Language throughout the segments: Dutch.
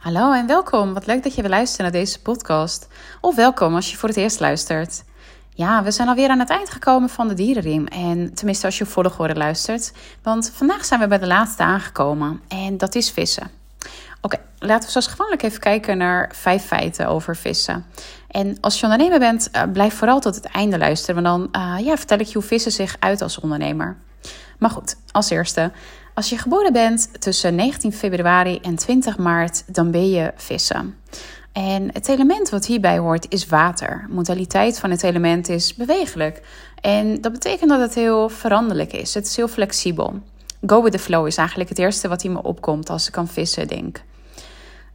Hallo en welkom. Wat leuk dat je weer luistert naar deze podcast. Of welkom als je voor het eerst luistert. Ja, we zijn alweer aan het eind gekomen van de dierenriem. En tenminste als je op volgorde luistert. Want vandaag zijn we bij de laatste aangekomen. En dat is vissen. Oké, laten we zoals gewoonlijk even kijken naar vijf feiten over vissen. En als je ondernemer bent, uh, blijf vooral tot het einde luisteren. Want dan uh, ja, vertel ik je hoe vissen zich uit als ondernemer. Maar goed, als eerste. Als je geboren bent tussen 19 februari en 20 maart, dan ben je vissen. En het element wat hierbij hoort is water. De modaliteit van het element is bewegelijk. En dat betekent dat het heel veranderlijk is. Het is heel flexibel. Go with the flow is eigenlijk het eerste wat hier me opkomt als ik aan vissen denk.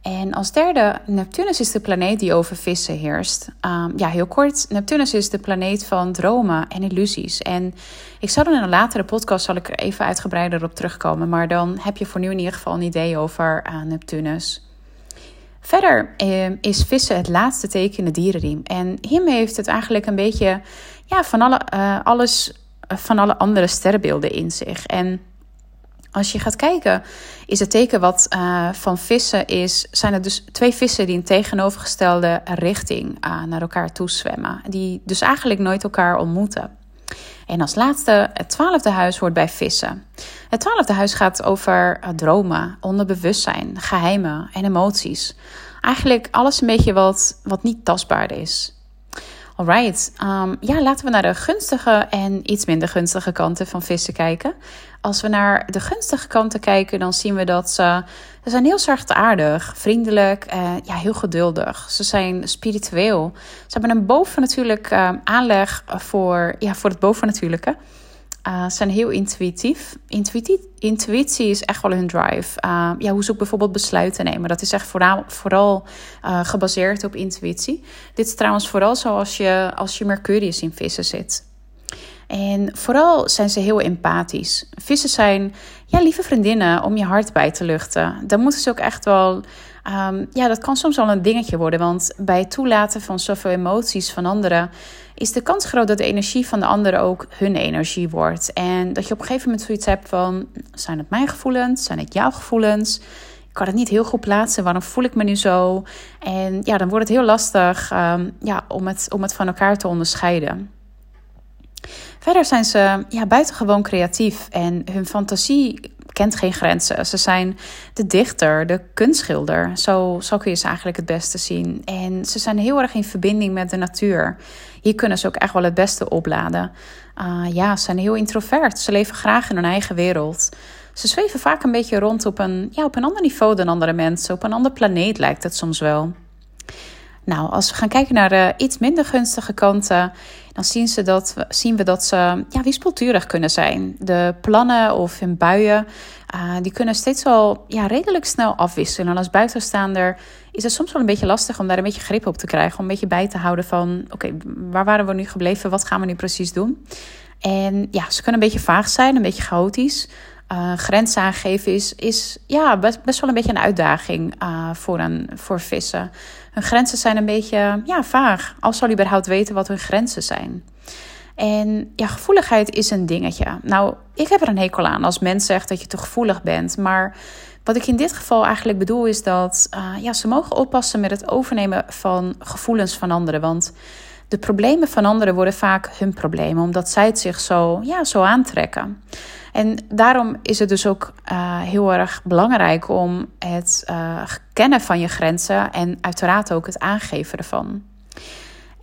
En als derde, Neptunus is de planeet die over vissen heerst. Um, ja, heel kort, Neptunus is de planeet van dromen en illusies. En ik zal er in een latere podcast zal ik er even uitgebreider op terugkomen. Maar dan heb je voor nu in ieder geval een idee over uh, Neptunus. Verder uh, is vissen het laatste teken in de dierenriem. En hiermee heeft het eigenlijk een beetje ja, van alle, uh, alles van alle andere sterrenbeelden in zich. En als je gaat kijken, is het teken wat uh, van vissen is, zijn er dus twee vissen die in tegenovergestelde richting uh, naar elkaar toe zwemmen. Die dus eigenlijk nooit elkaar ontmoeten. En als laatste, het twaalfde huis hoort bij vissen. Het twaalfde huis gaat over uh, dromen, onderbewustzijn, geheimen en emoties. Eigenlijk alles een beetje wat, wat niet tastbaar is. Alright, um, ja, laten we naar de gunstige en iets minder gunstige kanten van vissen kijken. Als we naar de gunstige kanten kijken, dan zien we dat ze, ze zijn heel zachtaardig, vriendelijk, uh, ja, heel geduldig. Ze zijn spiritueel. Ze hebben een bovennatuurlijk uh, aanleg voor, ja, voor het bovennatuurlijke. Ze zijn heel intuïtief. Intuïtie, intuïtie is echt wel hun drive. Uh, ja, hoe ze ook bijvoorbeeld besluiten nemen. Dat is echt vooral, vooral uh, gebaseerd op intuïtie. Dit is trouwens vooral zo als je, als je Mercurius in vissen zit. En vooral zijn ze heel empathisch. Vissen zijn ja, lieve vriendinnen om je hart bij te luchten. Dan moeten ze ook echt wel. Um, ja, dat kan soms wel een dingetje worden. Want bij het toelaten van zoveel emoties van anderen. is de kans groot dat de energie van de anderen ook hun energie wordt. En dat je op een gegeven moment zoiets hebt van: zijn het mijn gevoelens? Zijn het jouw gevoelens? Ik kan het niet heel goed plaatsen. Waarom voel ik me nu zo? En ja, dan wordt het heel lastig um, ja, om, het, om het van elkaar te onderscheiden. Verder zijn ze ja, buitengewoon creatief en hun fantasie kent geen grenzen. Ze zijn de dichter, de kunstschilder. Zo, zo kun je ze eigenlijk het beste zien. En ze zijn heel erg in verbinding met de natuur. Hier kunnen ze ook echt wel het beste opladen. Uh, ja, ze zijn heel introvert. Ze leven graag in hun eigen wereld. Ze zweven vaak een beetje rond op een, ja, op een ander niveau dan andere mensen. Op een ander planeet lijkt het soms wel. Nou, als we gaan kijken naar de iets minder gunstige kanten, dan zien, ze dat, zien we dat ze ja, wispelturig kunnen zijn. De plannen of hun buien, uh, die kunnen steeds wel ja, redelijk snel afwisselen. En als buitenstaander is het soms wel een beetje lastig om daar een beetje grip op te krijgen. Om een beetje bij te houden van, oké, waar waren we nu gebleven? Wat gaan we nu precies doen? En ja, ze kunnen een beetje vaag zijn, een beetje chaotisch. Uh, grenzen aangeven is, is ja, best, wel een beetje een uitdaging uh, voor, een, voor vissen. Hun grenzen zijn een beetje ja, vaag. Als ze überhaupt weten wat hun grenzen zijn. En ja, gevoeligheid is een dingetje. Nou, ik heb er een hekel aan als mens zegt dat je te gevoelig bent. Maar wat ik in dit geval eigenlijk bedoel is dat uh, ja, ze mogen oppassen met het overnemen van gevoelens van anderen. Want de problemen van anderen worden vaak hun problemen, omdat zij het zich zo, ja, zo aantrekken. En daarom is het dus ook uh, heel erg belangrijk om het uh, kennen van je grenzen en uiteraard ook het aangeven ervan.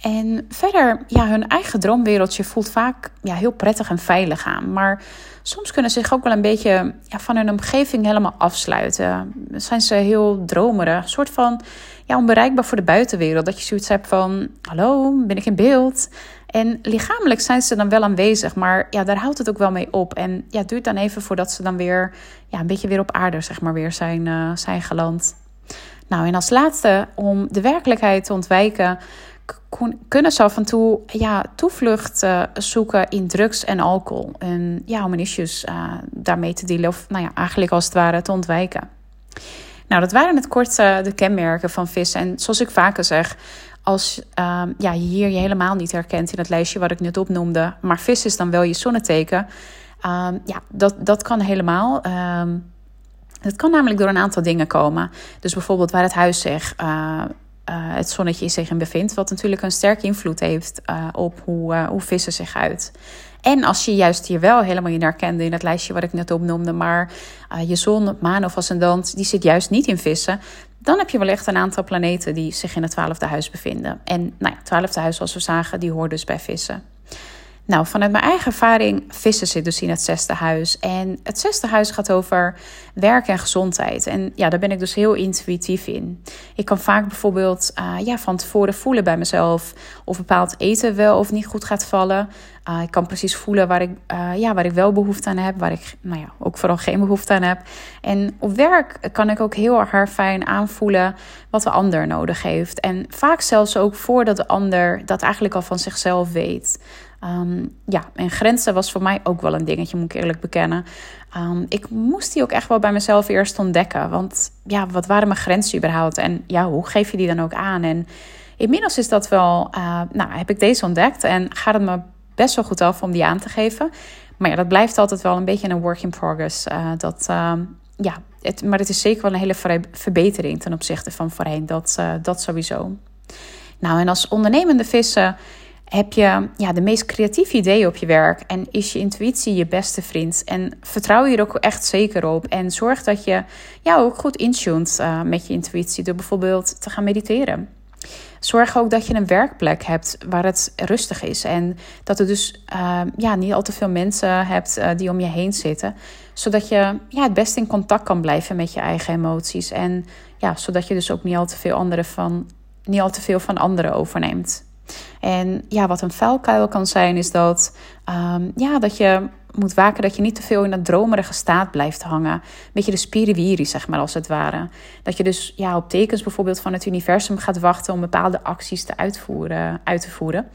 En verder, ja, hun eigen droomwereldje voelt vaak ja, heel prettig en veilig aan. Maar soms kunnen ze zich ook wel een beetje ja, van hun omgeving helemaal afsluiten. Zijn ze heel dromerig, een soort van ja, onbereikbaar voor de buitenwereld. Dat je zoiets hebt van: hallo, ben ik in beeld? En lichamelijk zijn ze dan wel aanwezig, maar ja, daar houdt het ook wel mee op. En ja, het duurt dan even voordat ze dan weer ja, een beetje weer op aarde, zeg maar, weer zijn, uh, zijn geland. Nou, en als laatste, om de werkelijkheid te ontwijken, kunnen ze af en toe ja, toevlucht uh, zoeken in drugs en alcohol. En ja, om issues uh, daarmee te dealen, of nou ja, eigenlijk als het ware te ontwijken. Nou, dat waren het kort de kenmerken van vissen. En zoals ik vaker zeg, als um, ja, je hier je helemaal niet herkent in het lijstje wat ik net opnoemde, maar vis is dan wel je zonneteken. Um, ja, dat, dat kan helemaal. Um, Het kan namelijk door een aantal dingen komen. Dus bijvoorbeeld waar het huis zich, het zonnetje zich in bevindt, wat natuurlijk een sterke invloed heeft op hoe, hoe vissen zich uit. En als je juist hier wel helemaal in herkende in het lijstje wat ik net opnoemde, maar je zon, maan of ascendant, die zit juist niet in vissen, dan heb je wellicht een aantal planeten die zich in het twaalfde huis bevinden. En nou ja, het twaalfde huis, zoals we zagen, die hoort dus bij vissen. Nou, vanuit mijn eigen ervaring, vissen zit dus in het zesde huis. En het zesde huis gaat over werk en gezondheid. En ja, daar ben ik dus heel intuïtief in. Ik kan vaak bijvoorbeeld uh, ja, van tevoren voelen bij mezelf of bepaald eten wel of niet goed gaat vallen. Uh, ik kan precies voelen waar ik, uh, ja, waar ik wel behoefte aan heb, waar ik nou ja, ook vooral geen behoefte aan heb. En op werk kan ik ook heel erg fijn aanvoelen wat de ander nodig heeft. En vaak zelfs ook voordat de ander dat eigenlijk al van zichzelf weet. Um, ja, en grenzen was voor mij ook wel een dingetje, moet ik eerlijk bekennen. Um, ik moest die ook echt wel bij mezelf eerst ontdekken. Want ja, wat waren mijn grenzen überhaupt? En ja, hoe geef je die dan ook aan? En inmiddels is dat wel, uh, nou, heb ik deze ontdekt en gaat het me best wel goed af om die aan te geven. Maar ja, dat blijft altijd wel een beetje een work in progress. Uh, dat, uh, ja, het, maar het is zeker wel een hele verbetering ten opzichte van voorheen. Dat, uh, dat sowieso. Nou, en als ondernemende vissen heb je ja, de meest creatieve ideeën op je werk en is je intuïtie je beste vriend. En vertrouw je er ook echt zeker op. En zorg dat je ja, ook goed intuned uh, met je intuïtie door bijvoorbeeld te gaan mediteren. Zorg ook dat je een werkplek hebt waar het rustig is. En dat er dus uh, ja, niet al te veel mensen hebt uh, die om je heen zitten. Zodat je ja, het beste in contact kan blijven met je eigen emoties. En ja, zodat je dus ook niet al te veel, andere van, niet al te veel van anderen overneemt. En ja, wat een vuilkuil kan zijn, is dat, um, ja, dat je moet waken dat je niet te veel in dat dromerige staat blijft hangen. Een beetje de spiriwiri, zeg maar, als het ware. Dat je dus ja, op tekens bijvoorbeeld van het universum gaat wachten om bepaalde acties te uitvoeren, uit te voeren.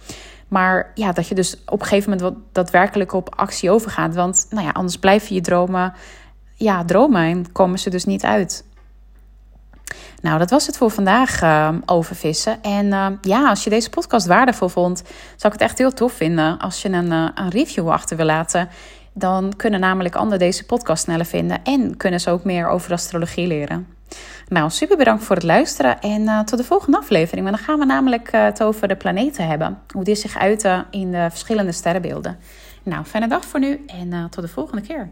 Maar ja, dat je dus op een gegeven moment wat daadwerkelijk op actie overgaat. Want nou ja, anders blijven je dromen, ja, dromen en komen ze dus niet uit. Nou, dat was het voor vandaag uh, over vissen. En uh, ja, als je deze podcast waardevol vond, zou ik het echt heel tof vinden als je een, uh, een review achter wil laten. Dan kunnen namelijk anderen deze podcast sneller vinden en kunnen ze ook meer over astrologie leren. Nou, super bedankt voor het luisteren en tot de volgende aflevering. Want dan gaan we namelijk het over de planeten hebben. Hoe die zich uiten in de verschillende sterrenbeelden. Nou, fijne dag voor nu en tot de volgende keer.